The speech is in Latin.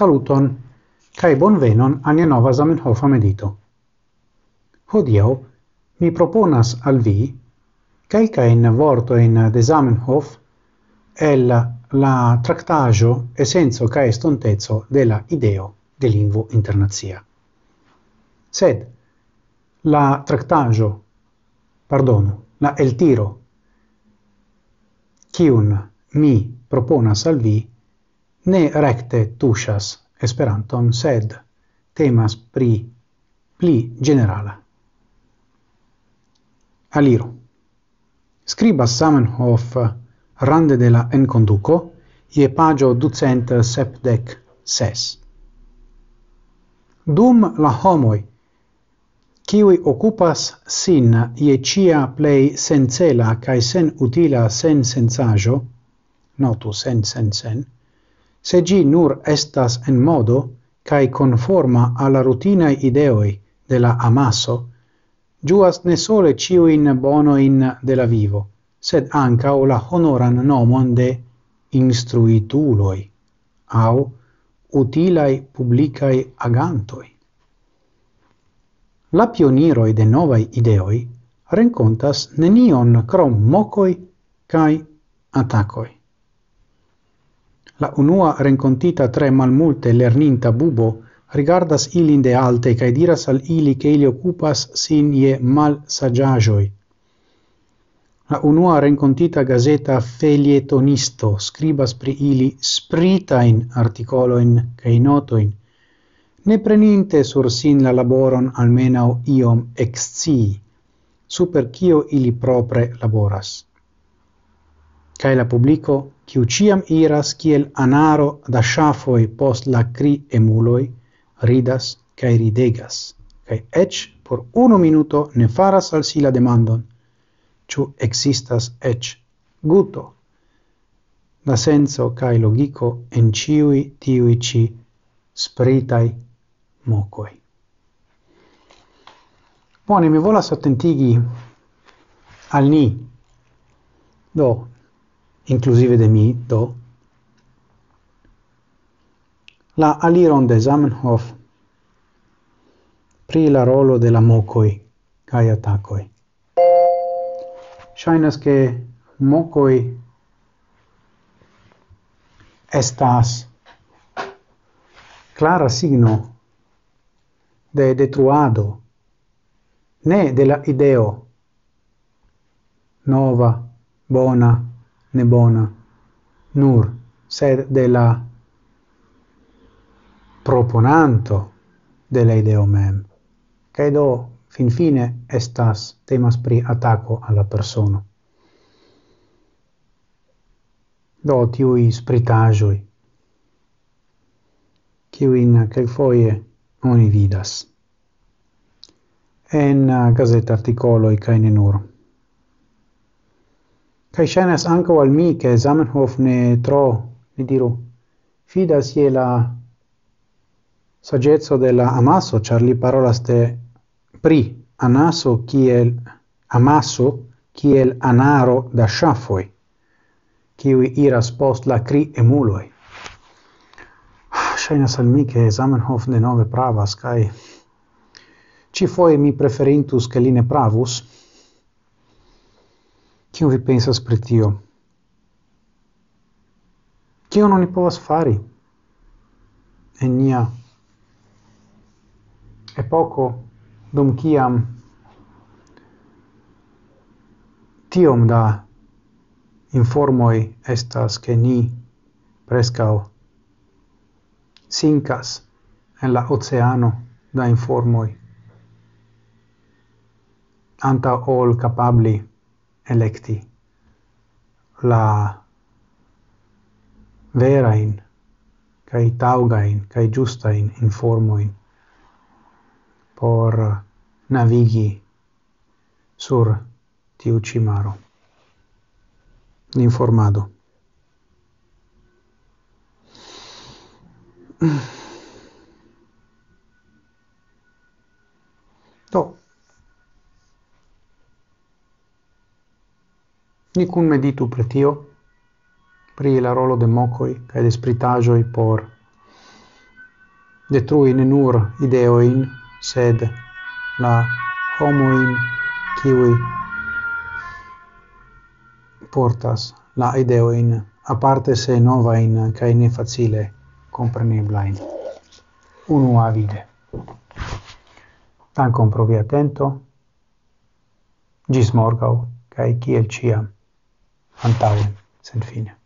saluton kaj bonvenon nia nova Zamenhofa medito. Hodiau, mi proponas al vi kelkajn vortojn de Zamenhof el la tractajo essenzo ca estontezo de la ideo de lingvo internazia. Sed la tractajo, pardonu, la el tiro kiun mi proponas al vi ne recte tushas Esperanton, sed temas pri pli generala. Aliro. Scriba Samenhof rande de la enconduco ie pagio ducent sepdec ses. Dum la homoi kiwi occupas sin ie cia plei sencela cae sen utila sen sensajo, notu sen sen sen, se gi nur estas en modo cae conforma alla rutina ideoi de la amasso, giuas ne sole ciuin bonoin de la vivo, sed ancao la honoran nomon de instruituloi, au utilai publicai agantoi. La pioniroi de novai ideoi rencontas nenion crom mocoi cae atacoi. La unua rencontita tre malmulte lerninta bubo rigardas ilin de alte cae diras al ili che ili occupas sin je malsaĝaĵoj. La unua rencontita gazeta felietonisto scribas pri ili spritain articoloin cae notoin, ne preninte sur sin la laboron almenau iom excii, super cio ili propre laboras cae la publico, kiu ciam iras kiel anaro da shafoi post la cri emuloi, ridas cae ridegas, cae ec por uno minuto ne faras al si la demandon, ciu existas ec guto, la senso cae logico en ciui tiui ci spritai mocoi. Bone, mi volas attentigi al ni, do inclusive de mi, do, la aliron de Zamenhof pri la rolo de la mocoi cae atacoi. Shainas che mocoi estas clara signo de detruado ne de la ideo nova bona ne bona. Nur sed de la proponanto de la ideo mem. Kaj do finfine estas temas pri atako alla persono. Do tiui spritajoi kiuin foie oni vidas. En uh, gazet i kaj ne nur. Kai shenas anko al mi, ke Zamenhof ne tro, ne diru, fidas je la saggezzo della amaso, char li parolas de pri anaso kiel amaso kiel anaro da shafoi, kiwi iras post la cri emuloi. Shenas al mi, ke Zamenhof denove pravas, kai ci foi mi preferintus, ke li ne pravus, Kion vi pensas pri tio? Kio non ni povas fari en nia epoko dum kiam tiom da informoi estas ke ni preskaŭ sinkas en la oceano da informoi anta ol kapabli electi la verain kai taugain kai giusta in informo in por navigi sur tiu cimaro. Informado. Do, Ni cun meditu pre tio, pri la rolo de mocoi cae de spritagioi por detrui ne nur ideoin, sed la homoin kiwi portas la ideoin aparte se novain kaj ne facile compreniblain. Unu avide. tan comprovi attento atento. Gis morgau, kai kiel ciam. Antauen sen fine